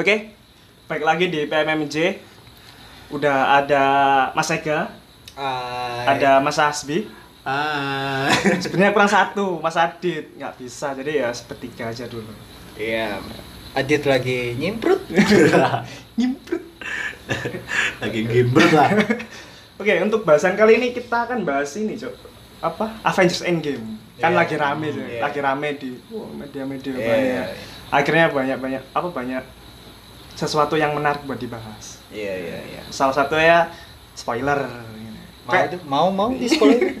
Oke, baik lagi di PMMJ. Udah ada Mas Ega, ada Mas Asbi. Sebenarnya kurang satu, Mas Adit nggak bisa, jadi ya sepertiga aja dulu. Iya. Adit lagi nyimprut. Nyimprut. lagi gimbrut lah. Oke, untuk bahasan kali ini kita akan bahas ini, Cok. Apa? Avengers Endgame. Kan Iya. lagi rame. Iya. Lagi rame di media-media Iya, banyak. Akhirnya banyak-banyak apa banyak sesuatu yang menarik buat dibahas. Iya iya iya. Salah satu ya spoiler. Mau Kayak- mau mau di spoiler.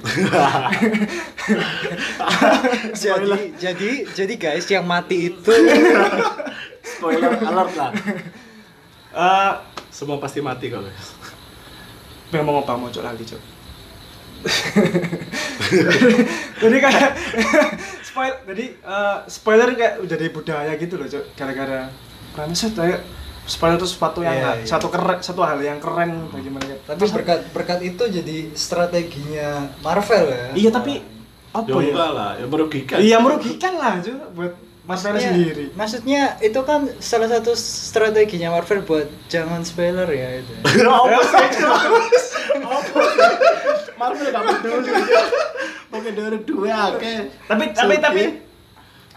jadi jadi jadi guys yang mati itu Spoiler alert lah. Eh, Semua pasti mati kok. guys. Biar mau ngapa mau cok lagi cok. jadi kayak spoil jadi eh, spoiler kayak udah jadi budaya gitu loh cok gara-gara karena saya spoiler itu sesuatu yang Iya, iya. satu keren satu hal yang keren bagi mereka tapi berkat berkat itu jadi strateginya Marvel ya. iya tapi apa Ya ya enggak lah, ya merugikan. iya merugikan lah cok buat Marvel Maksudnya- sendiri Maksudnya itu kan salah satu strateginya Marvel buat jangan spoiler ya itu. Apa sih? Apa sih? Marvel gak peduli. Oke, dari dua oke. tapi tapi tapi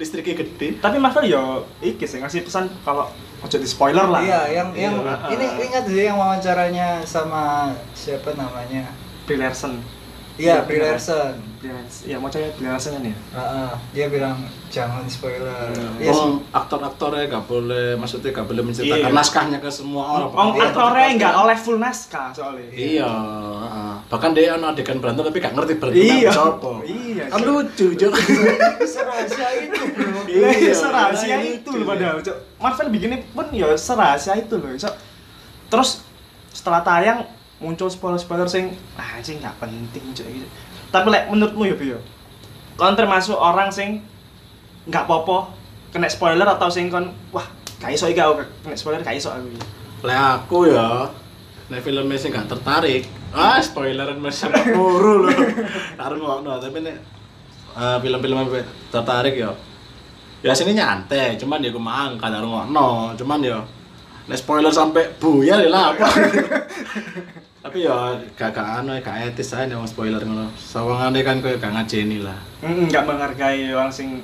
listriknya gede. tapi Marvel yo iki sih ngasih pesan kalau ojo di spoiler lah Iya, yang yang Iya. ini ingat sih yang wawancaranya sama siapa namanya? Brie Larson Iya, Brie Larson. Brie Larson. Iya, mau cari Brie Larson kan ya? Heeh, dia bilang jangan spoiler. Iya, Oh, aktor-aktornya gak boleh, maksudnya gak boleh Iya. menceritakan naskahnya ke semua orang. Om Iya, aktornya nggak oleh full naskah soalnya. Iya, heeh. bahkan dia ono adegan berantem tapi gak ngerti berantem Iya. siapa. Iya, Kan Cok. lucu, Jok. Serahasia itu, Bro. Iya, Iya, serahasia iya, itu iya. loh padahal, Cok. Marvel bikinnya pun ya serahasia itu loh, Cok. Terus setelah tayang muncul spoiler-spoiler sing ah sing nggak penting, Cok gitu. Tapi lek menurutmu ya, Bio? Kon termasuk orang sing nggak popo kena spoiler atau sing kon wah gak iso iki aku kena spoiler gak iso aku. Lek aku ya, nek filmnya sih gak tertarik. Ah, spoileran sampai muru loh. Taruh ngono, tapi nek eh, film-film yang tertarik ya. Ya sini nyantai, cuman ya aku mang kadang ngono, cuman ya nek spoiler sampai buyar ya lah apa. tapi ya gak gak anu gak etis aja nih wong spoiler ngono. Sawangane kan koyo gak ngajeni lah. Mm, nggak menghargai orang sing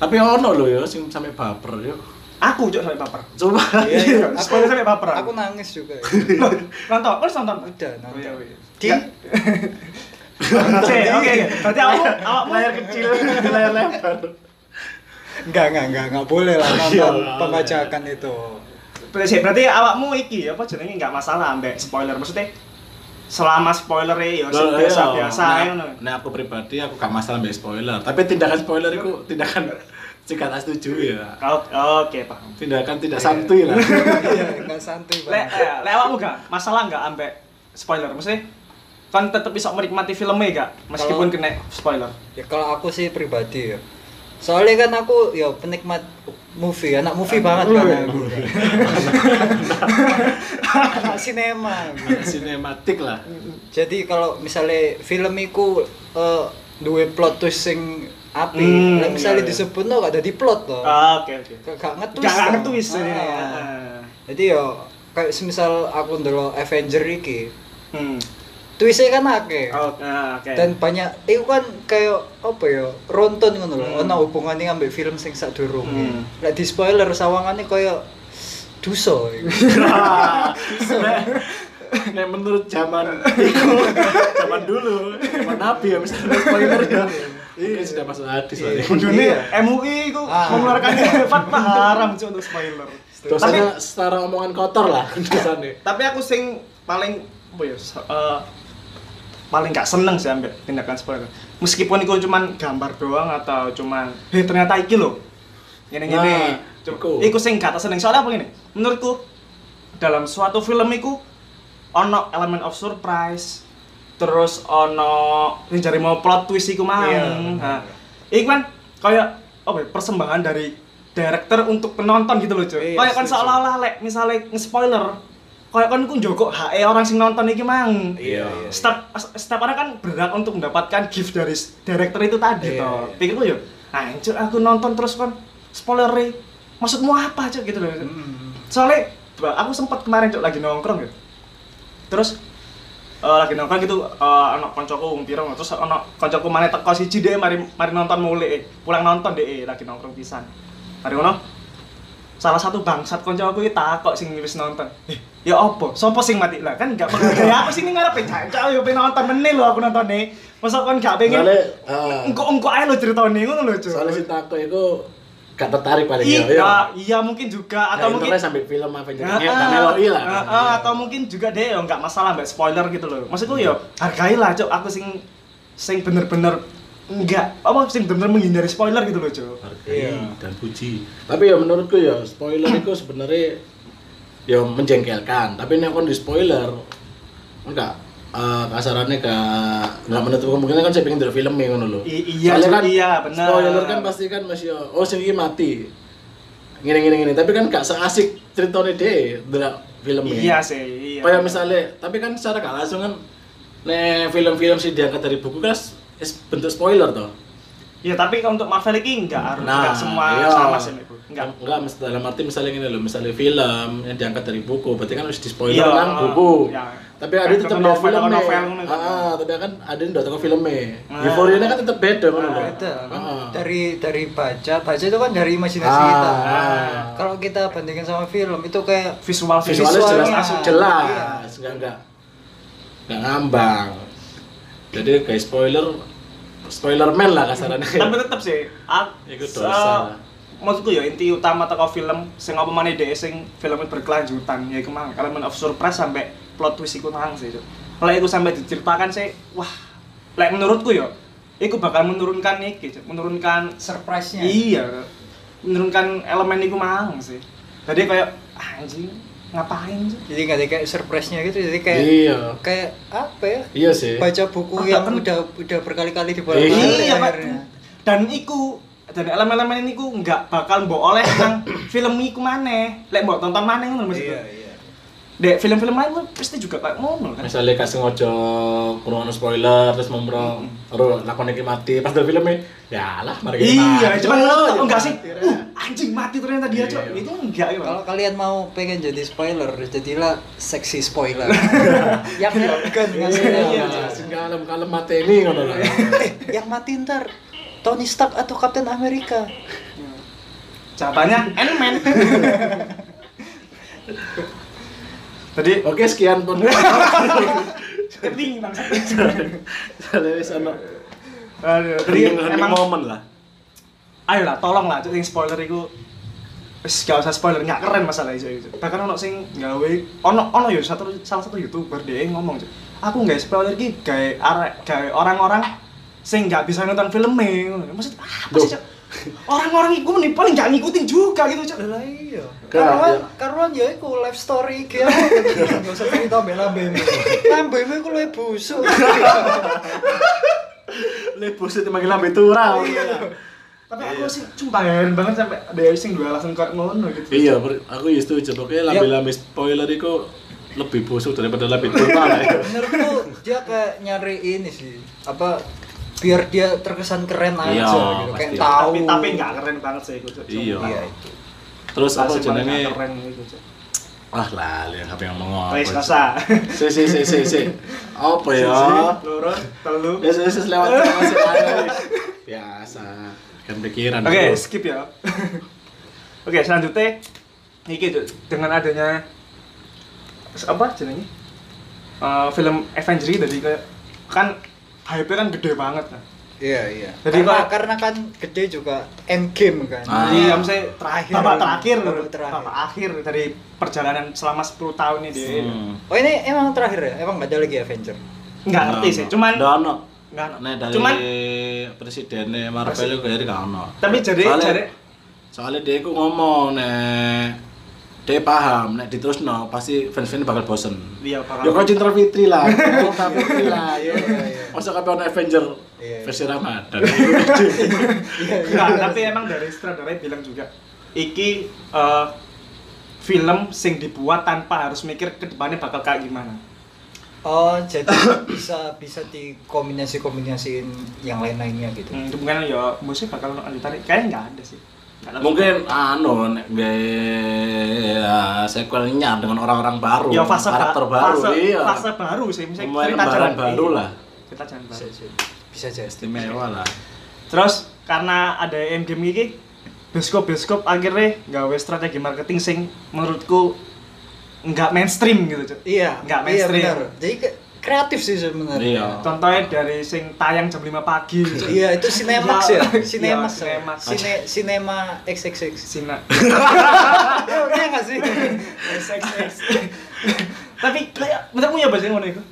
Tapi ono lho ya sing sampai baper yo. aku Cok sampai baper. Coba. Iya, iya. Aku, Spoiler sampai baper. aku nangis juga. ya. nonton, kau nonton? Udah, nonton. Oh, iya, iya. Di Oke, oke, oke. Berarti awakmu, awakmu layar kecil, layar lebar. Enggak, enggak, enggak, enggak boleh lah nonton pembajakan itu. Berarti, berarti awakmu iki apa jenenge nggak masalah ambek spoiler. Maksudnya selama spoiler ya sing ae ngono. Nah, nah, aku pribadi aku gak masalah mbak spoiler, tapi tindakan spoiler itu tindakan jika tak setuju ya. Kau oke, paham. Tindakan tidak santuy lah. Iya, enggak santuy Lek banget. eh, lek awakmu gak masalah nggak ambek spoiler? Maksudnya kan tetep bisa menikmati filmnya gak meskipun Kalau- kena spoiler. Ya kalau aku sih pribadi ya. Soalnya kan aku ya penikmat movie, anak movie banget kan aku. anak sinema. Sinematik lah. Jadi kalau misalnya film iku eh, duwe plot twist sing api, Hmm, Lah misalnya iya, iya. disebut no gak ada di plot loh. Ah, Oke, oke. Gak gak ngetwist. Gak ngetwist. Ah. Ah. Jadi yo kayak semisal aku ndelok Avenger iki, Hmm. Twistnya kan akeh. Oh, ah, oke. dan banyak itu kan kayak apa ya ronton ngono lho Hmm. ono hubungannya ambek film sing sadurunge Hmm. lek di spoiler sawangane kaya duso Nek menurut zaman itu, zaman dulu, zaman Nabi ya misalnya spoiler ya. Ini sudah masuk hadis lah. Iya. ya. Kudune Iya. MUI itu Ah. mengeluarkan fatwa haram untuk spoiler. Dosanya setara omongan kotor lah dosanya. Tapi aku sing paling apa ya? eh, paling gak seneng sih ambil tindakan spoiler. Meskipun itu cuman gambar doang atau cuman heh ternyata iki lho. Ngene ngene. Nah, Cuk, iku. sing gak seneng soalnya apa gini? Menurutku dalam suatu film iku ono elemen of surprise terus ono ini jari mau plot twist iku mang. Iya, Nah, iku kan kayak apa ya, persembahan dari director untuk penonton gitu loh cuy. Iya, kayak kan seolah-olah lek misalnya nge-spoiler kayak kan ku njogok HE orang sing nonton iki mang. Iya. Setiap setiap orang kan berhak untuk mendapatkan gift dari director itu tadi Iya, toh. iya. Pikirku yo, anjir aku nonton terus kan spoiler Maksudmu apa cuy gitu loh. Hmm. soalnya aku sempat kemarin cok lagi nongkrong gitu terus eh, lagi nongkrong gitu eh anak koncoku wong terus anak koncoku mana teko siji deh mari mari nonton mulai pulang nonton deh lagi nongkrong pisan mari ngono salah satu bangsat koncoku iki takok sing wis nonton eh ya opo sopo sing mati lah kan gak pengen ya aku sing ngarepe caca yo pengen nonton meneh lho aku nonton nih masa kon gak pengen Soalnya, ah. engko engko ae lho ceritane ngono lho cok soalnya si Tako itu gak tertarik paling ya. iya iya mungkin juga atau Atau mungkin sampai film Avengers. Ah, Ya, gak meloi lah. ah, ah, atau mungkin juga deh nggak masalah mbak spoiler gitu loh maksudku ya hargailah cok aku sing sing bener-bener enggak apa sing bener-bener menghindari spoiler gitu loh cok Hargai dan puji. Tapi ya menurutku ya spoiler itu sebenarnya ya menjengkelkan. Tapi nek kon di spoiler enggak eh kasarannya gak nggak menutup kemungkinan kan saya pengen dari filmnya ngono loh. I- iya, Soalnya kan iya, bener. Spoiler kan pasti kan masih oh sing mati. Gini gini gini. Tapi kan gak seasik ceritanya deh delok filmnya. iya sih iya Kayak misalnya, tapi kan secara gak langsung kan nek film-film sih diangkat dari buku kan bentuk spoiler toh. Iya tapi kalau untuk Marvel ini enggak harus Nah, enggak semua iya. sama sih menurutku. enggak Enggak, mesti dalam arti misalnya gini loh, misalnya film yang diangkat dari buku, berarti kan harus di spoiler Iya, kan buku. iya. Tapi ada tetap novel, novel ngono kan. Ah, tapi kan ada yang udah tahu filmnya. Nah. Euphoria kan tetap beda kan loh. beda kan Ah. dari dari baca baca itu kan dari imajinasi Ah. kita Ah. kalau kita bandingkan sama film itu kayak visual Visualnya Visualnya, jelas iya. langsung jelas, enggak enggak enggak ngambang. Jadi kayak spoiler spoiler man lah kasarannya. tapi tetap sih aku, Iku dosa. maksudku ya inti utama teko film sing apa maneh dhek sing filmnya berkelanjutan ya iku mang Element of Surprise sampai plot twist iku mang sih kalau iku sampai diceritakan sih wah lek menurutku ya iku bakal menurunkan iki Cuk. menurunkan surprise-nya iya menurunkan elemen iku mang sih jadi kayak ah, anjing ngapain sih? Jadi nggak ada kayak surprise-nya gitu jadi kayak Iya. kayak apa ya? Iya sih. baca buku Ah, yang kan- udah udah berkali-kali di Iya, Pak. akhirnya. Dan iku dan elemen-elemen ini ku nggak bakal mbok oleh nang film iku maneh. Lek mbok tonton maneh ngono maksudku iya iya Dek film-film lain tuh pasti juga kayak ngono kan. misalnya kasih ngojo kurang spoiler terus membro ro lakon iki mati pas dari filmnya ya lah mari kita Iya, cuman Oh, lo ya enggak sih? Ra. Uh, anjing mati ternyata dia, Cok. Iya. Itu enggak gitu. kalau kalian mau pengen jadi spoiler jadilah seksi spoiler yang kan ngasih iya sing kalem kalem mati ini ngono lah yang mati ntar Tony Stark atau Captain America Jawabannya Ant-Man. Tadi oke sekian pun. Keting bangsa. soalnya wis ono Aduh, tadi emang momen lah ayo lah. Tolong lah cuk yang spoiler iku. Wis gak usah spoiler nggak keren masalah itu itu bahkan ono sing gawe ono ono ya satu salah satu youtuber dia ngomong cuk. Aku nggak spoiler ki gawe arek gawe orang-orang sing nggak bisa nonton filmnya. Maksud apa sih orang-orang itu nih paling nggak ngikutin juga gitu cuk lah iya. Karuan karuan ya iku live story gitu nggak usah cerita lambe lambe lambe iku lu busuk. Lebus itu manggil lambe turau tapi aku sih cuma heran banget sampai ada sing dua alasan kayak ngono gitu. Iya aku ya setuju pokoknya lambe lambe spoiler itu lebih busuk daripada lambe ya menurutku dia kayak nyari ini sih apa biar dia terkesan keren aja Iya, gitu kayak tahu. Tapi tapi nggak keren banget sih itu cuk Iya. iya itu. Terus apa jenenge keren gitu cuk ah lah yang apa yang ngomong Wes rasa. si si si si si. Apa ya? Loro, telu. ya ya ya lewat biasa. Kan pikiran Oke, skip ya. Oke, selanjutnya iki Cuk, dengan adanya apa jenenge? Eh, film Avengers ini dari kayak kan hype kan gede banget kan. iya iya Jadi karena, kok- karena kan gede juga end game kan Ah. Iya, misalnya Terakhir. babak terakhir, Babak terakhir. babak akhir dari perjalanan selama 10 tahun ini dia. Hmm. oh ini emang terakhir ya emang nggak ada lagi Avenger Nggak ngerti sih, cuman Nggak ono. nggak Nah, dari cuman presidennya Marvel itu kayaknya nggak ono. tapi jadi soalnya, jadi soalnya dia itu ngomong nek dia paham nek diterusno pasti fans-fans bakal bosen. dia bakal Ya kok Cinta Fitri lah, Cinta Fitri lah, ya. Masa kabeh ono Avenger Iya, iya. versi Ramadan. Enggak, tapi emang dari sutradara bilang juga iki eh, film sing dibuat tanpa harus mikir ke depannya bakal kayak gimana. oh jadi bisa bisa dikombinasi kombinasiin yang lain lainnya gitu Hmm, kemungkinan ya musik bakal lanjutan kayaknya nggak ada sih. Mungkin anu nek gaya sequelnya dengan orang-orang baru. ya fase ba- karakter baru fase, iya. fase baru sih misalnya Pemain cerita jalan baru iya. lah. cerita jalan baru bisa jadi Istimewa lah. terus karena ada endgame ini bioskop bioskop akhirnya gawe strategi marketing sing menurutku nggak mainstream gitu Cuk. iya Nggak iya mainstream. benar jadi ke- kreatif sih sebenarnya Iya. contohnya dari sing tayang jam 5 pagi. Iya, itu Cinemax ya. Iya, Cinemax. ya? Cinemax. Cine Cinema XXX. Sina Ya, iya enggak sih? SXX tapi kayak menurutmu ya bahasa ngono itu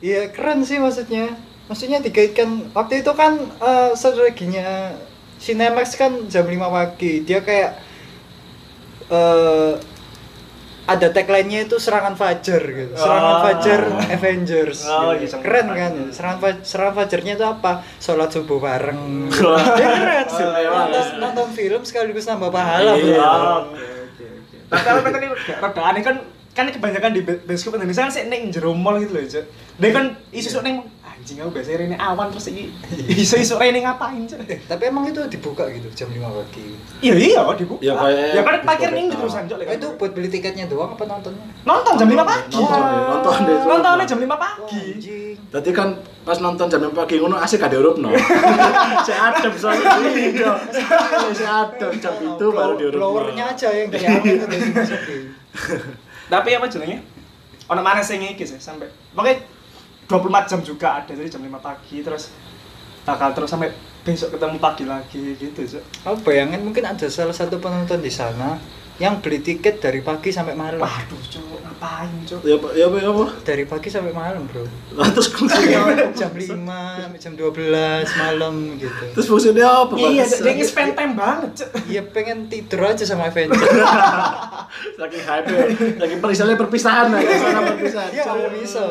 Iya, keren sih maksudnya. Maksudnya dikaitkan waktu itu kan eh, strateginya Cinemax kan jam 5 pagi. Dia kayak eh ada tagline-nya itu serangan fajar gitu. Serangan Oh. fajar Avengers. Oh, gitu. iya, keren kan? Serangan fa- serangan fajarnya itu apa? Sholat subuh bareng. Ya keren sih. Istimewa. Nonton, nonton film sekaligus nambah pahala. Iya. bro. oke oke oke tapi kalau tadi rada aneh kan kan kebanyakan di bioskop Indonesia kan sih neng jero mall gitu loh Cuk. dia kan isu isu neng anjing aku biasanya ini awan terus ini isu isu ini ngapain Cuk? Eh, tapi emang itu dibuka gitu jam 5 pagi. iya iya dibuka Ya, kayak ya kan parkir nih itu. terusan Cuk, Oh, itu buat beli tiketnya doang apa nontonnya? nonton jam 5 pagi Nonton deh, nonton deh. nontonnya jam 5 Wah, pagi. Tadi kan pas nonton jam yang pagi ngono asik gak diurupno. Si adem soalnya iya. Si adem jam itu baru diurupno. Blowernya aja yang kayak tapi apa jenenge ono mana sing iki sih sampai pokoknya 24 jam juga ada dari jam 5 pagi terus bakal terus sampai besok ketemu pagi lagi gitu Cuk. Aku bayangin mungkin ada salah satu penonton di sana yang beli tiket dari pagi sampai malam. waduh Cuk, ngapain Cuk? Ya apa ya apa ya apa. Dari pagi sampai malam, Bro. Terus fungsinya jam 5, sampai jam 12 malam gitu. Terus fungsinya apa? iya dia spend time banget Cuk. Iya pengen tidur aja sama Avengers. Saking hype. Saking perisalnya perpisahan ya, sana perpisahan. Iya, bisa.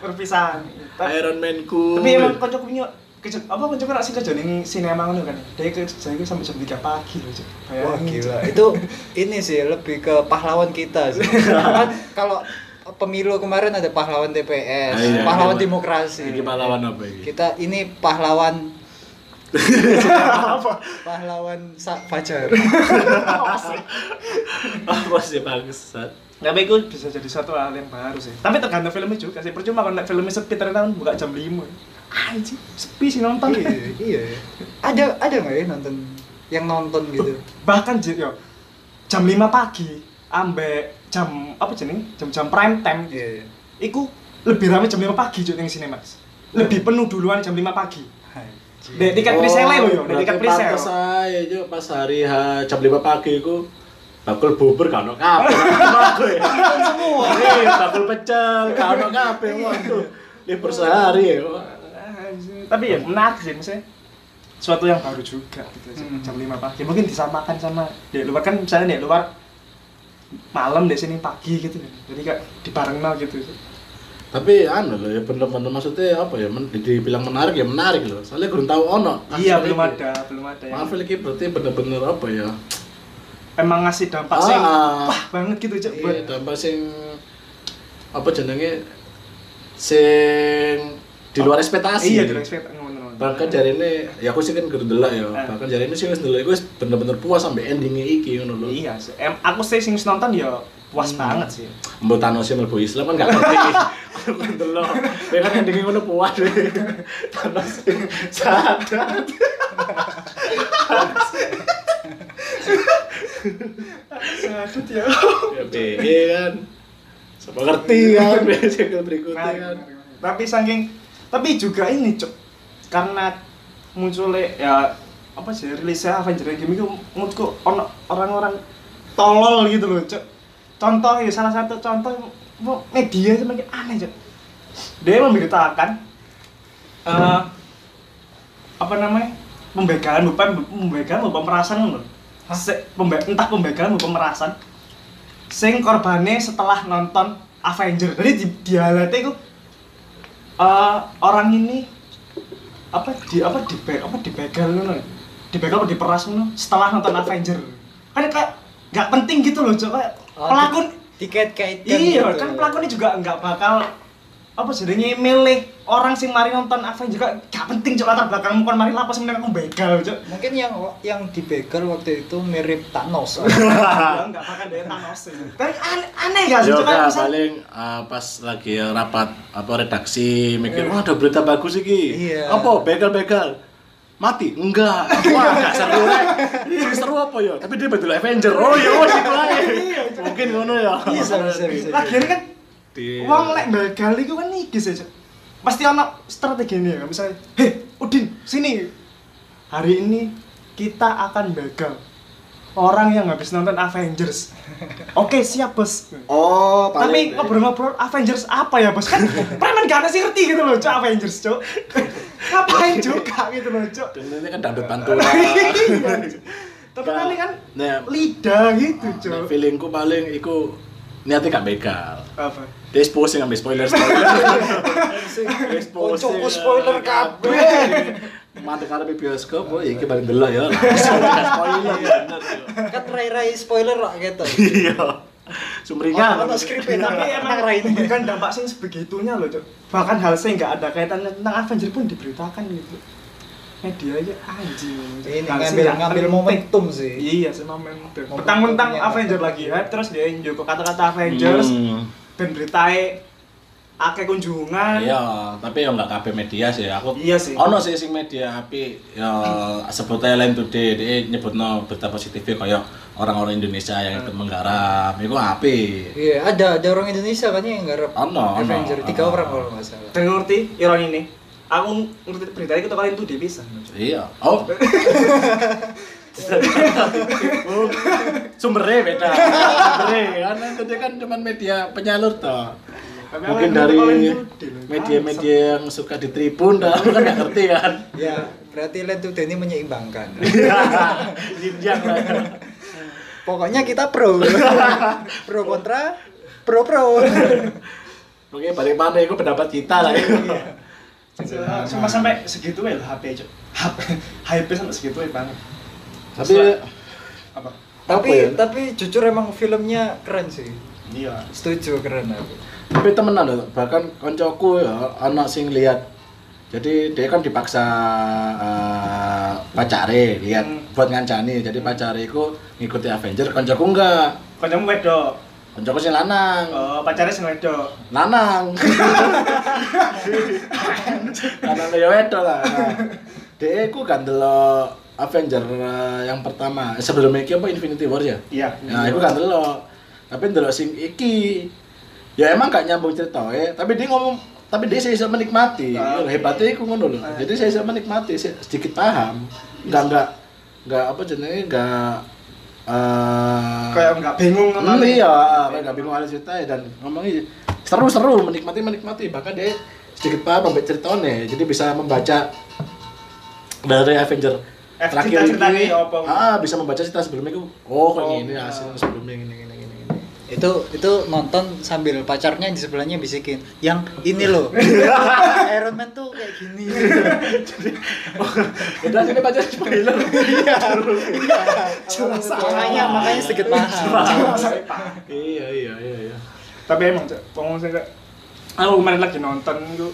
Perpisahan tapi, Iron Man ku. tapi emang kocok punya kerja apa kocok nak sih kerja ning sinema ngono kan dia kerja itu sampai jam 3 pagi loh Cuk. Wah gila, itu ini sih lebih ke pahlawan kita sih. kan kalau pemilu kemarin ada pahlawan TPS, Ah, iya. pahlawan Ini- demokrasi. Ini pahlawan apa ini? Kita ini pahlawan apa pahlawan Sa- Fajar. Apa sih bangsat? Tapi itu bisa jadi satu hal yang baru sih tapi tergantung filmnya juga sih percuma kalau filmnya sepi ternyata buka jam 5 anjing sepi sih nonton iya, iya. Ada ada nggak ya nonton yang nonton gitu? bahkan yo jam 5 pagi ambek jam apa jenis jam-jam prime time Iya. iya. iku lebih ramai jam 5 pagi cuy ning Cinemax lebih penuh duluan jam 5 pagi Anjir. Dek, tiket presale lo yo, dek, tiket Oh, presale. pantes Jo, pas hari H jam 5 pagi iku bakul bubur kan ono kabeh. Bakul semua. Iya, bakul pecel kan ono kabeh waduh. Libur sehari ya. tapi ya menarik sih misalnya suatu yang baru juga gitu sih, Hmm. jam 5 pagi mungkin disamakan sama di luar kan misalnya di luar malam di sini pagi gitu jadi kayak dibarengno gitu Tapi anu loh ya bener-bener maksudnya apa ya men, dibilang menarik ya menarik loh. Soalnya belum tahu ono. iya belum ada belum ada yang Marvel ini berarti bener-bener apa ya? Emang ngasih dampak sing Ah. wah banget gitu cok buat Iya, dampak sing apa jenenge? Sing di luar ekspektasi. iya di respect ngono bahkan jari ini ya aku sih kan delok ya. Eh. bahkan jari ini sih delok iku wis bener-bener puas sampai endingnya iki ngono lho. Iya sih. em aku sih sing nonton ya puas Hmm. banget sih. Mbok Thanos sih mlebu Islam kan gak ngerti. Aku delok kan endingnya ngono puas. Deh Thanos sadar sadut ya. Ya BE kan. Siapa ngerti kan? Berikutnya kan. tapi saking tapi juga ini cok karena munculnya ya apa sih rilisnya Avenger Endgame itu menurutku ono orang-orang tolol gitu loh cok contoh ya salah satu contoh media semakin aneh cok dia memberitakan eh apa namanya pembegalan bukan pembegalan bukan pemerasan loh Hah? pembe entah pembegalan bukan pemerasan sing korbannya setelah nonton Avenger jadi di, di itu eh, orang ini apa di apa di apa dibegal ya? dibegal apa diperas ngono setelah nonton Avenger kan kayak nggak penting gitu loh kayak Oh, pelakon tiket kaitkan iya gitu. kan pelakonnya juga nggak bakal apa jadinya milih orang sing mari nonton Avengers juga gak penting cok latar belakangmu kon mari lapas meneng aku begal cok Mungkin yang yang dibegal waktu itu mirip Thanos. Ya, enggak makan dari Thanos. Tapi aneh, aneh gak sih Yo cok kan misal- paling uh, pas lagi rapat apa redaksi mikir wah ada berita bagus iki. Iya. Apa begal-begal? Mati? Enggak. Wah, enggak seru rek. Sing seru apa ya? Tapi dia betul Avenger. Oh ya wis iku ae. Mungkin ngono ya. Bisa bisa bisa. Lagian kan Di- Wong lek begal iku kan iki sih. Pasti ana strategi nih ya, misalnya, "Hei, Udin, sini. Hari ini kita akan begal orang yang habis nonton Avengers." Oke, siap, Bos. Oh, Tapi ngobrol-ngobrol Avengers apa ya, Bos? Kan preman gak ada sih ngerti gitu loh, Cok, Avengers, Cok. Ngapain juga gitu loh, Cok. Dan ini kan dangdut pantura. Tapi paling kan Nah, lidah gitu, nah, Cok. feelingku paling iku niatnya gak begal. Apa? Dia exposing ambil spoiler spoiler. Koncoku spoiler kabeh. Mati karena di bioskop, oh iki paling delok ya. Langsung gak spoiler bener yo. Kan rai-rai spoiler lah gitu. Iya. Sumringan. Ono skripnya tapi tapi emang rai ini. memberikan dampak sing sebegitunya loh cok bahkan hal sing nggak ada kaitannya tentang Avenger pun diberitakan gitu media aja anjing Ini ngambil ngambil momentum sih. iya sih momentum petang-petang apa? Avenger lagi hype terus dia njogo kata-kata Avengers Hmm. dan beritae akeh kunjungan Iya, tapi ya nggak kabeh media sih. Aku Iya sih. Ono sih sing media api ya sebutnya lain today dia nyebutno berita positifnya kayak orang-orang Indonesia yang ikut menggarap. Iku api. Iya, ada ada orang Indonesia kan yang garap Ono, Avenger tiga orang kalau nggak salah. dan ngerti ironi ini aku ngerti berita itu kalian tuh dia bisa Iya. Oh. Sumbernya beda. Sumbernya kan itu dia kan cuma media penyalur toh. Mungkin dari tuh media-media yang suka di tribun dah, aku kan nggak ngerti kan. Ya, berarti Land to ini menyeimbangkan. Jinjang lah. Pokoknya kita pro. pro kontra, pro pro. Oke, balik mana itu pendapat kita lah. Cuma sampai segitu ya HP cok HP hype sampai segitu ya banget Tapi apa tapi Apa ya? tapi jujur emang filmnya keren sih. iya Setuju keren aku. tapi temenan loh, bahkan koncoku ya anak sing lihat jadi dia kan dipaksa eh, pacare lihat Hmm. buat ngancani jadi pacare iku ngikuti Avenger koncoku enggak kancamu wedok koncoku sing lanang oh pacarnya sing wedok lanang lanang ya wedok lah dia iku kan delok Avenger eh, yang pertama sebelum iki apa Infinity War ya iya Nah, itu kan delok. Tapi delok sing iki ya emang gak nyambung cerita ya, tapi dia ngomong tapi dia saya bisa menikmati. Ah, Ya, hebatnya iku ngono loh. Ah. Jadi saya bisa menikmati, saya sedikit paham. Enggak enggak enggak apa jenenge enggak eh kayak nggak bingung Hmm, sama iya, kayak gak bingung alur cerita dan ngomongnya seru-seru, menikmati menikmati. Bahkan dia sedikit paham sampai ceritanya, jadi bisa membaca dari Avenger Eh, terakhir ini, ah bisa membaca cerita sebelumnya. Itu, oh kayak Oh, gini iya. hasil sebelumnya gini gini gini. Itu itu nonton sambil pacarnya di sebelahnya bisikin, "Yang ini loh." Iron Man tuh kayak gini. Udah sini baca spoiler. Iya. Makanya makanya sedikit paham. iya iya iya iya. tapi emang ngomong sih kayak aku kemarin lagi nonton itu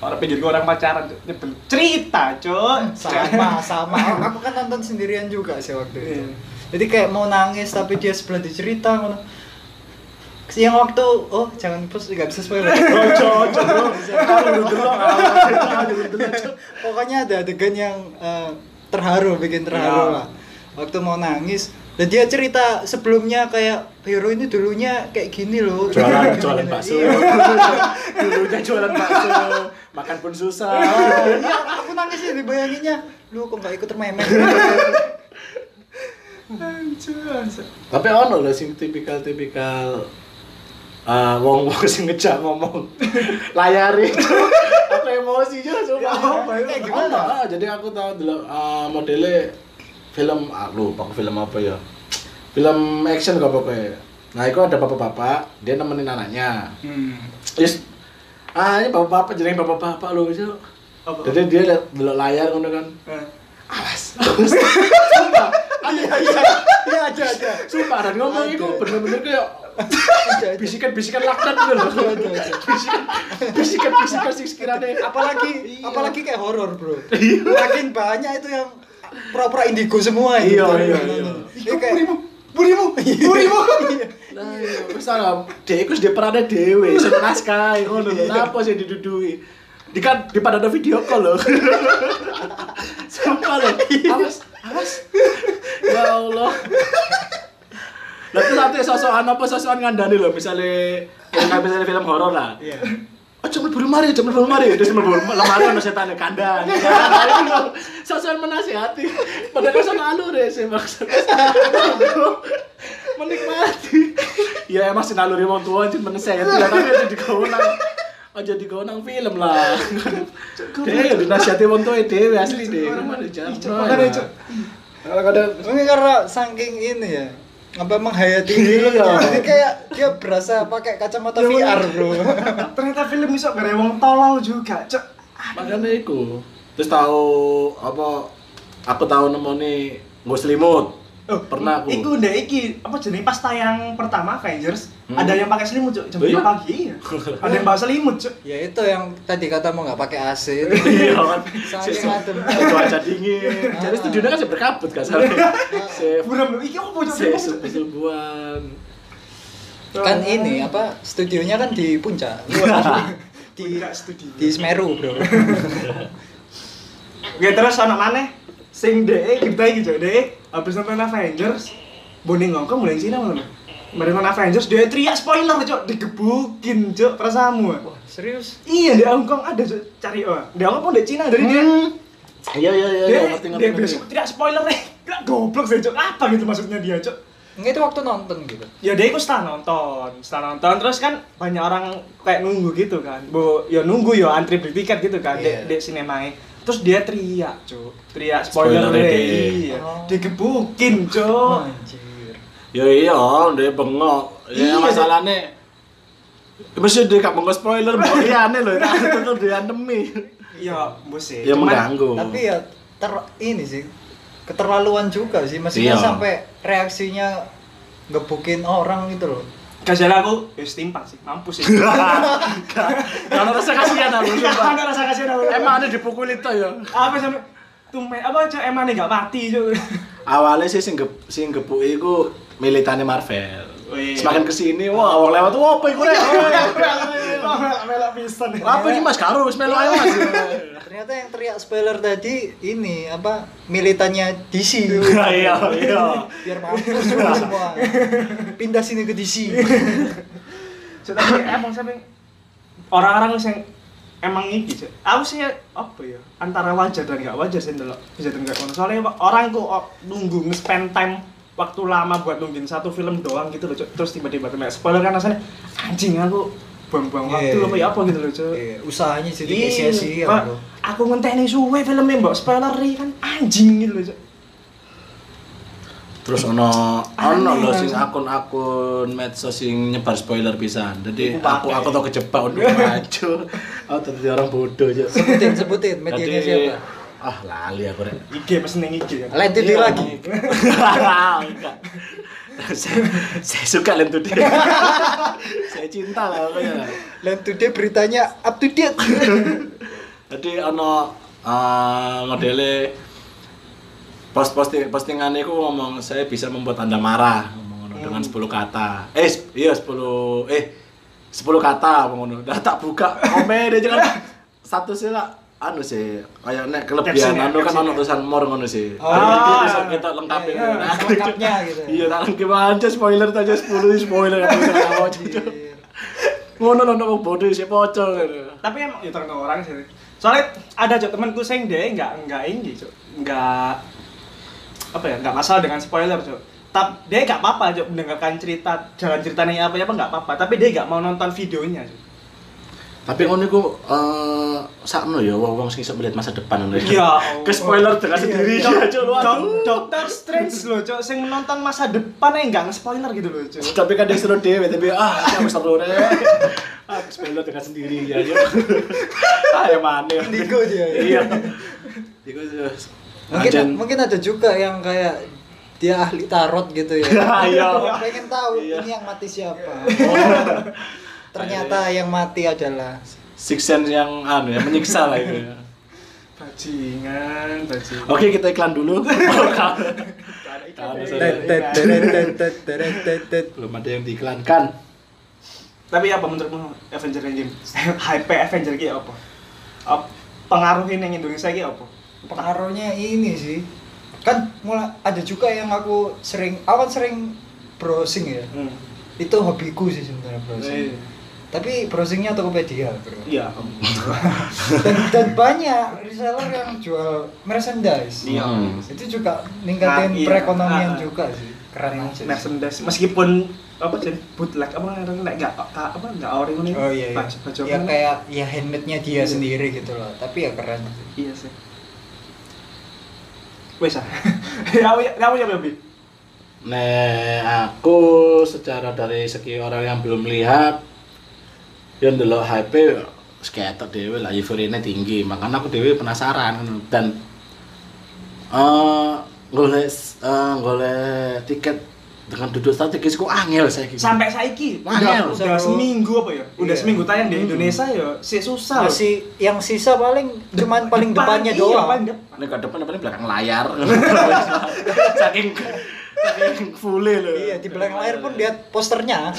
orang pikir gue orang pacaran nyebel cerita cok sama sama aku kan nonton sendirian juga sih waktu itu Iya. Jadi kayak mau nangis tapi dia sebelah dicerita ngono. Yang waktu oh jangan pus nggak bisa spoiler. Cocok, pokoknya ada adegan yang eh, terharu bikin terharu Iya. lah. Waktu mau nangis dan dia cerita sebelumnya kayak hero ini dulunya kayak gini loh. Jualan jualan bakso. Iya. dulunya jualan bakso. Makan pun susah. Oh, iya, aku nangis ya dibayanginnya. Lu kok nggak ikut Anjir. Tapi ono lho sing tipikal tipikal ah wong wong sing ngejak ngomong layari aku emosi juga coba Ya apa, ya? Ono, ah, jadi aku tahu dulu ah, modelnya film ah, lupa film apa ya film action kok pokoknya nah itu ada bapak-bapak dia nemenin anaknya hmm. Yes. Ah, ini bapak-bapak jadi bapak-bapak loh itu. Jadi dia lihat delok layar ngono kan. Eh. Awas. awas. Sumpah, Iya iya. Iya ada Sumpah dan ngomong itu bener-bener kayak bisikan-bisikan laknat gitu loh. Ada. Bisikan bisikan-bisikan sih sekiranya apalagi Iya. apalagi kayak horor bro makin banyak itu yang pura-pura indigo semua itu. Iya, iya, iya. Ini kayak burimu burimu Nah, iya, wis ora. Dek iku wis diperane dhewe, sing naskah ngono lho. Napa sih didudui? Di kan di pada ada video call lho. Sumpah lho. Awas, awas. Ya Allah. Lah terus ate sosokan apa sosokan ngandani lho, misale kayak misalnya film horor lah. iya Aja mlebu lemari, aja mlebu lemari. Terus mlebu lemari ono setan kandang. Sosokan menasihati. Padahal kan sono alur ya sih maksud. Menikmati. Ya emang sinaluri wong tua anjir meneseh ya, tapi aja digonang. Aja digonang film lah. Ya dinasihati wong tua dhewe asli makanya, Cuk. Kadang-kadang mungkin karena saking ini ya apa menghayati Iya. filmnya jadi kayak dia berasa pakai kacamata Iya, VR bro ternyata film iso gara wong tolol juga cok makanya iku. Terus tahu apa aku tahu nemoni nggo selimut. Pernah aku. Iku ndek iki apa jenis pas tayang pertama Avengers Hmm. ada yang pakai selimut cok jam Oh, iya? 5 pagi iya. ada yang bawa selimut cok ya itu yang tadi kata mau nggak pakai AC itu Iya kan. Saking adem. Cuaca dingin. Jadi studionya kan berkabut kan. Se buram iki apa cok se subuh-subuhan. kan ini apa studionya kan di puncak di Puncak studio. di Semeru bro Oke terus anak mana? Sing DE kita iki cok DE habis nonton Avengers Boning ngongkong mulai Cina malam. Mari nonton Avengers dia teriak spoiler cok digebukin cok perasamu. wah serius Iya di Hongkong ada cok cari oh. Di Hongkong pun di Cina dari dia. Iya iya iya Dia iya, ngerti ngerti. dia besok teriak spoiler eh. Gak goblok sih cok. Apa gitu maksudnya dia cok? Nggak itu waktu nonton gitu Ya dia ikut setelah nonton, setelah nonton terus kan banyak orang kayak nunggu gitu kan. Bu, ya nunggu ya antri beli tiket gitu kan Iya. di, di sinemai. Terus dia teriak, cuk. Teriak spoiler, Spoiler deh. deh. Iya. Oh. Digebukin, cuk. Ya iya, dia bengok. Ya Iya, masalahnya Mesti dia gak bengok spoiler, mbok iya aneh loh, tetep diantemi. Ya, bos sih. Ya Cuman- mengganggu. tapi ya ter ini sih keterlaluan juga sih maksudnya Iya. sampai reaksinya ngebukin orang gitu loh Kasih aku, ya setimpal sih, mampus sih. Kalau rasa kasihan aku, sumpah. ada rasa kasihan aku. Emang ada dipukul itu ya. apa sampai tume apa cok emang nih gak mati cok. Awalnya sih sing sing gepuk iku militannya Marvel. Wih. Semakin ke sini, wah orang lewat tuh apa iku rek? Melak pisan. Apa ini Mas Karo wis melu ae Mas. ternyata yang teriak spoiler tadi ini apa militannya DC Iya iya. biar mampus semua pindah sini ke DC Cok, tapi emang sampai orang-orang yang emang iki cok. Aku sih apa ya antara wajar dan gak wajar sih ndelok bisa dan gak. Soalnya orang kok oh, nunggu nge-spend time waktu lama buat nungguin satu film doang gitu loh cok. Terus tiba-tiba kena spoiler kan rasanya anjing aku buang-buang waktu Iya, apa ya apa gitu loh cok. Iya, usahanya jadi kayak sia-sia Pak. bro Aku ngenteni suwe filmnya mbok spoiler kan anjing gitu loh cok. Terus ono ono lho sing rasanya. akun-akun medsos sing nyebar spoiler pisan. Jadi Aku aku tau kejebak untuk maju. Aku tadi orang bodoh aja. sebutin sebutin medianya siapa Ah, lali aku rek. IG pesen ning IG ya. lain titik Iya. lagi Enggak. saya, saya suka Land Today. saya cinta lah pokoknya. lain today beritanya up to date Jadi ono uh, modelnya post posting postingan itu ngomong saya bisa membuat anda marah ngomong ngono, dengan 10 kata. Eh iya 10 eh 10 kata ngomong ngono. Dah tak buka komen dia jangan satu sih lah anu sih kayak nek kelebihan ya, anu kan ono ya. tulisan more ngono sih. Oh, iya. bisa kita lengkapin. Iya, Nah, lengkapnya gitu. Iya, tak lengkap aja spoiler aja 10 spoiler kan aja. Anjir. Ngono ono wong bodoh sih pocong. Tapi emang ya tergantung orang sih. Soalnya ada cok temanku sing dia nggak nggak ini cok, nggak apa ya nggak masalah dengan spoiler cok. Tapi dia nggak apa-apa cok mendengarkan cerita jalan ceritanya apa apa nggak apa-apa. Tapi dia nggak mau nonton videonya cok. Tapi ngono iku eh sakno ya wong sing iso melihat masa depan ngono Ya Ke spoiler dengan Iya, sendiri ya, Cuk, waduh. Dok- Doctor Strange loh cok, sing nonton masa depan aja nggak spoiler gitu loh cok. Tapi kan dia seru dewe tapi ah aku seru rek. Ah spoiler dengan sendiri ya. Cuk. ah ya mana. Ya. Iya. Iku mungkin mungkin ada juga yang kayak dia ahli tarot gitu ya. Iya. Pengen tahu Iya. ini yang mati siapa. Ternyata yang mati adalah Six sense yang anu ya menyiksa lah itu ya. Bajingan, bajingan. Oke kita iklan dulu. Belum ada yang diiklankan. Tapi apa menurutmu Avenger Endgame? Hype Avenger ki apa? Ap- Pengaruhin yang Indonesia ki apa? Pengaruhnya ini sih. Kan mulai ada juga yang aku sering aku kan sering browsing ya. Hmm. Itu hobiku sih sebenarnya browsing. Tapi browsingnya Tokopedia, Bro. Iya. dan, dan banyak reseller yang jual merchandise. Iya. Hmm. Itu juga ningkatin Ah, iya. perekonomian Ah, ah. juga sih. Keren aja. sih. Merchandise meskipun apa jadi bootleg apa namanya nek enggak apa enggak ori ngono. Oh iya, iya. Baju baju ya kayak ya handmade-nya dia Iya. sendiri gitu loh. Tapi ya keren. sih. Iya sih. Wes ah. Kamu kamu ya Bi? Nah, aku secara dari segi orang yang belum lihat yang dulu hype skater dewe lah euforianya tinggi makanya aku dewe penasaran dan eh golek eh golek tiket dengan duduk strategis kok angel saya gitu. Sampai saiki Wah, udah, udah seminggu apa ya? Udah Iya. seminggu tayang di Hmm. Indonesia ya, sih susah. Masih yang sisa paling cuman paling Depan, depannya iya, doang. paling depan. Ke depan paling belakang layar. saking saking full loh. Iya, di belakang layar pun lihat posternya.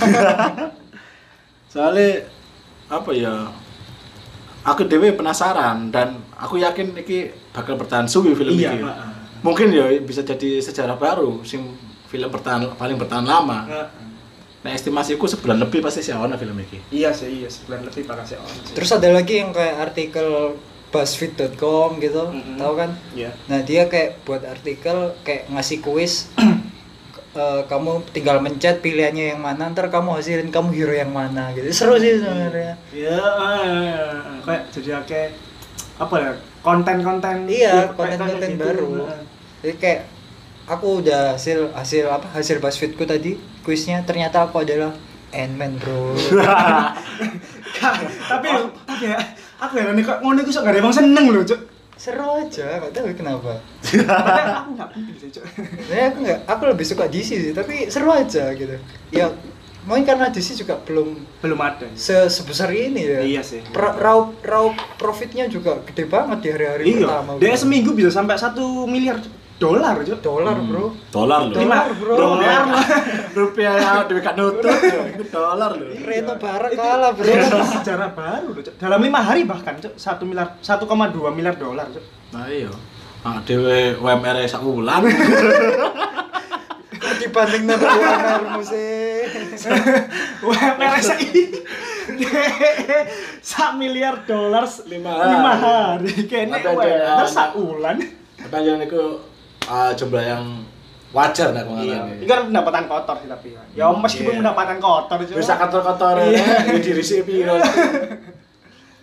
Soalnya apa ya? Aku dewe penasaran dan aku yakin iki bakal bertahan suwi film Iya, iki. heeh. Mungkin ya bisa jadi sejarah baru sing film bertahan paling bertahan lama. Heeh. Nah, estimasiku sebulan lebih pasti sih ono film iki. Iya sih, iya sebulan lebih bakal sih. Terus ada lagi yang kayak artikel buzzfeed.com gitu, Mm-mm. tahu kan? Iya. Nah, dia kayak buat artikel kayak ngasih kuis Eh, kamu tinggal mencet pilihannya yang mana, ntar kamu hasilin kamu hero yang mana gitu. Seru sih sebenarnya. Iya, eh, kayak jadi kayak apa ya? Konten-konten Iya, kayak- konten-konten gitu. baru. Jadi kayak aku udah hasil hasil apa hasil buzzfeedku tadi kuisnya ternyata aku adalah Ant-Man bro tapi tapi ya aku heran nih kok ngono iku sok gak ada emang seneng loh, Cuk. Seru aja gak tahu kenapa Padahal aku enggak penting sih. Sebenarnya aku nggak aku lebih suka DC sih tapi seru aja gitu ya mungkin karena DC juga belum Belum ada. se sebesar ini ya Iya sih. Pra- raup raup profitnya juga gede banget di hari-hari Iya, pertama dia seminggu bisa sampai satu miliar dolar, Cuk. dolar Hmm. bro Dolar loh. Dolar, Lima bro. Dolar. Rupiah ya dewe kan nutut. Itu dolar loh. Reno Barak Itu- kalah bro itu sejarah baru loh. Dalam lima hari bahkan, Cuk, satu miliar, 1,2 miliar dolar, Cuk. Nah iya. Ah dewe UMR -e sak wulan. dibanding dengan UMR musik UMR saiki sak miliar dolar Lima lima hari. kene UMR aja, sak ada. bulan Tapi ah, jumlah yang wajar nah iya kemarin. itu kan pendapatan kotor sih tapi ya ya meskipun Iya. pendapatan kotor cuma bisa kotor-kotor Iya. ya diri sih piro.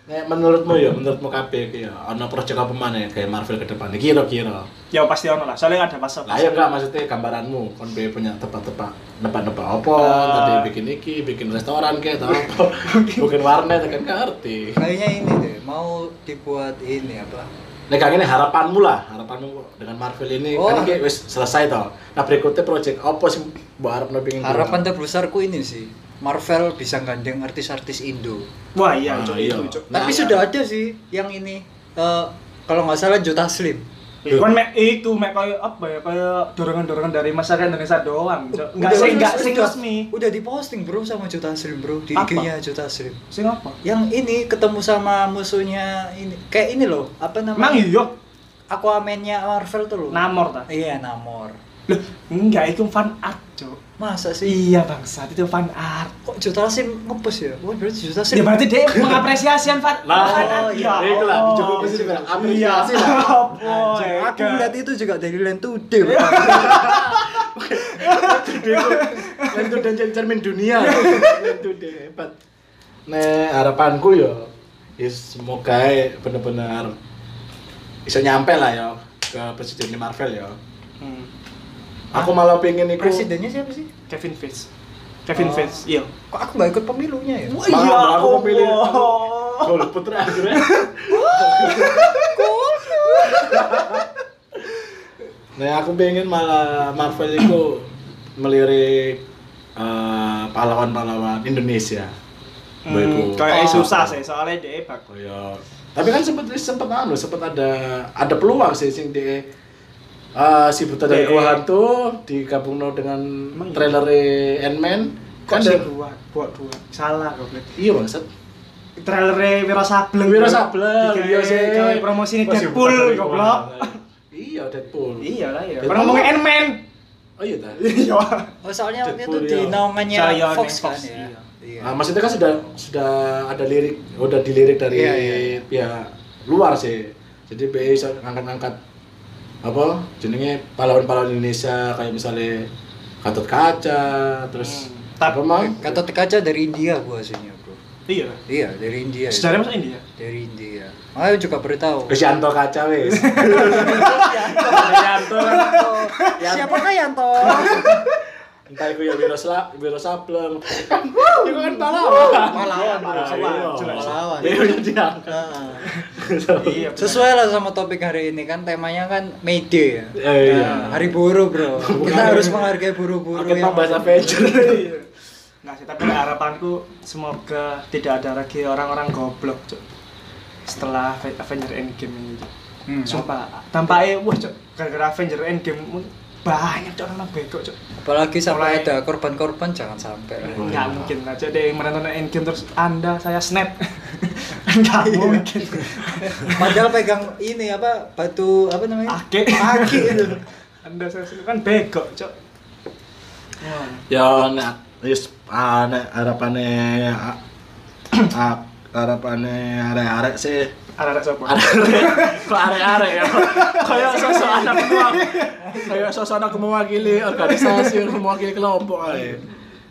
Nek menurutmu ya, menurutmu iki ya, ana proyek apa maneh kayak Marvel ke depan kira-kira. ya pasti ono lah soalnya ada fase Lah ya enggak maksudnya gambaranmu kon be punya tebak-tebak nebak-nebak apa Eh. tadi bikin iki, bikin restoran kayak atau apa. Bikin warnet kan ngerti. kayaknya ini deh mau dibuat ini apa Nek kayak gini harapanmu lah, harapanmu dengan Marvel ini Oh. kan wis selesai toh. Nah berikutnya project apa sih mbok harapno pengin harapan terbesarku ini sih Marvel bisa gandeng artis-artis Indo wah iya Ah, iya. itu Nah, tapi ya. sudah ada sih yang ini eh, kalau nggak salah Jota Slim kan mek itu mek kayak apa ya kayak dorongan-dorongan dari masyarakat Indonesia doang enggak sing enggak udah- resmi. udah diposting bro sama Jota Slim bro di? IG-nya Jota Slim sing apa? Yang ini ketemu sama musuhnya ini. Kayak ini loh apa namanya? Iya? Aquaman-nya Marvel tuh loh. Namor ta? Iya Namor loh enggak itu fan art cuk masa sih iya bangsat itu fan art kok Jota Slim ngepost ya oh berarti Jota Ya Slim berarti dia mengapresiasi fan Nah, fan art. iya, itu lah, Allah. dicoba mesti bilang apresiasi Iya, lah. ya aku kan? lihat itu juga dari Land Today bro. Itu dan cermin dunia. Itu deh hebat. Nek harapanku ya ya semoga bener-bener bisa nyampe lah ya ke presiden Marvel ya. Hmm. Aku malah pengen iku presidennya siapa sih Kevin Feige. Kevin Oh. Feige. Iya. kok aku nggak ikut pemilunya ya Wah, Malah iya, aku memilih Golput putra akhirnya. Nah, aku pengen malah Marvel itu melirik eh, pahlawan-pahlawan Indonesia. Hmm, kayak Oh. susah sih soalnya dia bak Kayak tapi kan sempat sempat anu, sempat ada ada peluang sih sing di eh, si buta dari gua hantu digabungno dengan Emang iya? trailer Ant-Man kok kan sih ada dua buat dua salah goblok iya bangsat trailernya Wira Sableng Wira. Sableng, iya sih. promosi ini Deadpool goblok hantu. iya Deadpool iya lah ya pernah ngomongin Ant-Man oh iya ta iya Oh, soalnya waktu itu di iya. naungannya Fox kan Fox, ya. iya. Nah, maksudnya kan sudah sudah ada lirik, udah dilirik dari Iya, iya, iya. pihak luar sih. Jadi BI bisa ngangkat-ngangkat apa jenenge pahlawan-pahlawan Indonesia kayak misalnya Gatot Kaca, terus Hmm. apa mau? Kata kaca dari India gua aslinya, Bro. iya Iya, dari India. itu. sejarah masa India Dari India. Ayo juga beritahu. Wis Yanto Kaca wis. Yanto. Siapakah Yanto? Entah itu ya Wiro Sla, Wiro Sableng. Itu kan pahlawan. Pahlawan, pahlawan. Iya. Pahlawan. Dia yang diangkat. Nah, iya. Sesuai lah sama topik hari ini kan temanya kan Day ya. Eh, iya. Nah, hari buruh, Bro. Kita harus menghargai buruh-buruh yang bahasa Avenger. Iya. Nggak sih, tapi harapanku semoga tidak ada lagi orang-orang goblok, Cuk. Setelah Avenger Endgame ini, Cuk. Hmm. Sumpah, tampaknya wah, Cuk. Gara-gara Avenger Endgame banyak Cuk orang bego, Cuk. Apalagi sampai Mulai- ada korban-korban jangan sampai. lah. Nggak mungkin aja deh yang menonton Endgame terus Anda saya snap. Nggak mungkin. Padahal pegang ini apa batu apa namanya? Ake. Aki itu. Anda saya snap kan bego, Cuk. Wah. Ya nek wis ah, nek harapane ah, ah, harapane arek-arek sih Ada-ada siapa? arek kok arek-arek ya kayak sosok anak mewakili kayak sosok anak mewakili organisasi mewakili kelompok ae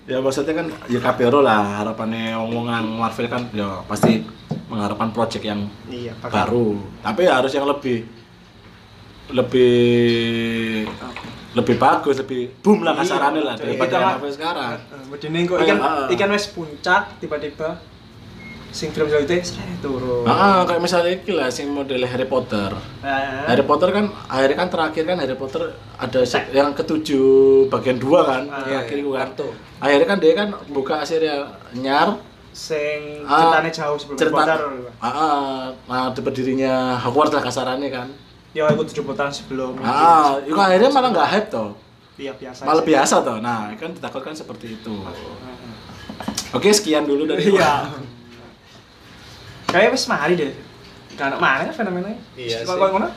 ya maksudnya kan ya kabeh lah harapannya omongan Marvel kan ya pasti mengharapkan project yang Iya, pakai. baru tapi harus yang lebih lebih lebih bagus lebih boom lah Iya, kasarannya lah daripada yang sekarang Eh, Bedine kok ikan ah. ikan wes puncak tiba-tiba sing film selanjutnya saya turun. Ah, kayak misalnya iki lah sing model Harry Potter. Ah. Harry Potter kan akhirnya kan terakhir kan Harry Potter ada se- yang ketujuh bagian dua kan Ah, terakhir iya, itu kan. kartu. Akhirnya kan dia kan buka serial nyar sing Ah, ceritanya jauh sebelum cerita Potter. ah, ah, nah di berdirinya Hogwarts lah kasarannya kan. Ya aku tujuh putaran sebelum. Ah, itu akhirnya malah nggak hype toh. Iya biasa. Malah sih. biasa toh. Nah, kan ditakutkan seperti itu. Ah, Oke, sekian dulu dari Iya. Kayak wes mari deh. Kan mana kan fenomenanya? Iya sih. ngono?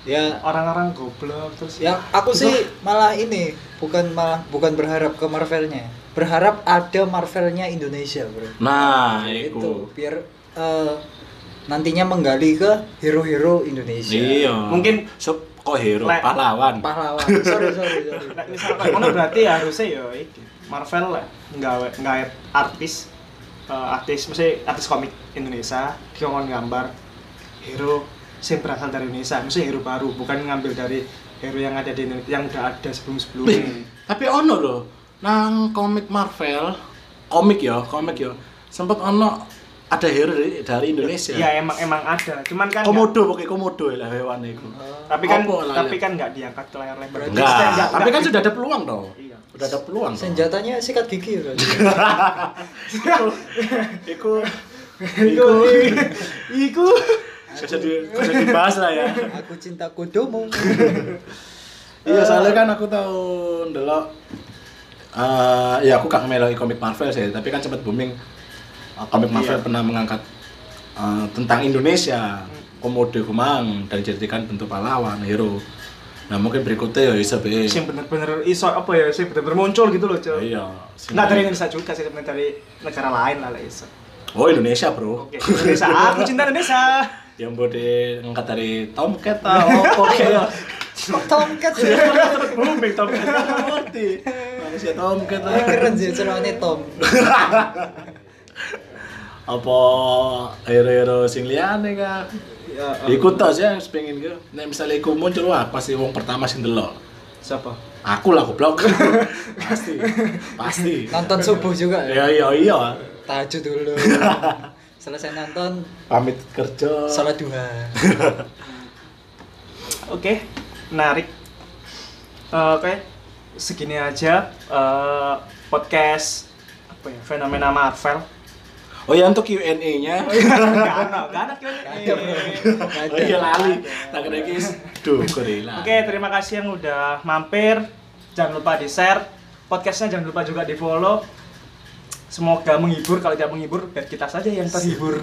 Ya, Orang-orang goblok terus. yang aku sih malah ini bukan malah bukan berharap ke Marvelnya, berharap ada Marvelnya Indonesia, bro. Nah, itu itu. biar eh, nantinya menggali ke hero-hero Indonesia. Iya. Mungkin- Sup- kok hero Lek- pahlawan. Pahlawan. sorry, sorry, sorry. Nah, misalkan ngono berarti harusnya ya Marvel lah nggawe nggawe artis eh, artis mesti artis komik Indonesia dikongkon gambar hero sing berasal dari Indonesia mesti hero baru bukan ngambil dari hero yang ada di Indonesia yang udah ada sebelum-sebelumnya. Tapi ono loh nang komik Marvel komik ya komik ya sempet ono ada hero dari, dari Indonesia? Ya emang emang ada. Cuman kan komodo pokoknya komodo lah hewan itu. Nggak- tapi kan Apa lah, tapi ya? kan nggak diangkat ke layar lebar. Berarti enggak. Enggak, tapi enggak. kan sudah ada peluang dong Iya. sudah ada peluang dong. Senjatanya sikat gigi ya, berarti. iku. Iku. Iku. Iku. Bisa di bisa dibahas lah ya. Aku cinta kodomo. iya soalnya kan aku tahu ndelok eh ya aku gak ngemeloi komik Marvel sih tapi kan sempat booming komik Marvel Iya. pernah mengangkat eh, tentang Indonesia komodo kumang dan dijadikan bentuk pahlawan hero nah mungkin berikutnya ya bisa be sing bener-bener iso apa ya sing bener-bener muncul gitu loh cuy iya nggak dari Indonesia juga sih sebenarnya dari negara lain lah lah iso oh Indonesia bro Oke, Indonesia. Aku cinta Indonesia. yang boleh ngangkat dari Tomcat ah oh oke ya Kok Tomcat sih? Booming top. ngerti manusia Tomcat ah. Keren sih ceramahnya Tom. apa hero-hero sing liyane kan Ya, ikut tos ya pengen gitu nek misalnya iku muncul wah pasti wong pertama sing delok siapa? aku lah goblok pasti pasti Nonton subuh juga ya. ya iya iya Tahajud dulu. Selesai nonton pamit kerja salat duha. Oke, menarik. Eh, Oke, segini aja eh, podcast apa ya fenomena Marvel. Oh ya untuk Q&A-nya. Gak ada, gak ada Q&A. Oh iya lali. Tak guys. Duh. Oke, terima kasih yang udah mampir. Jangan lupa di share podcastnya, jangan lupa juga di follow. Semoga menghibur, kalau tidak menghibur, biar kita saja yang terhibur.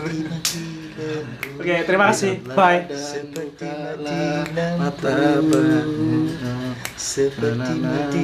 Oke, terima kasih. Bye. Seperti mata seperti mati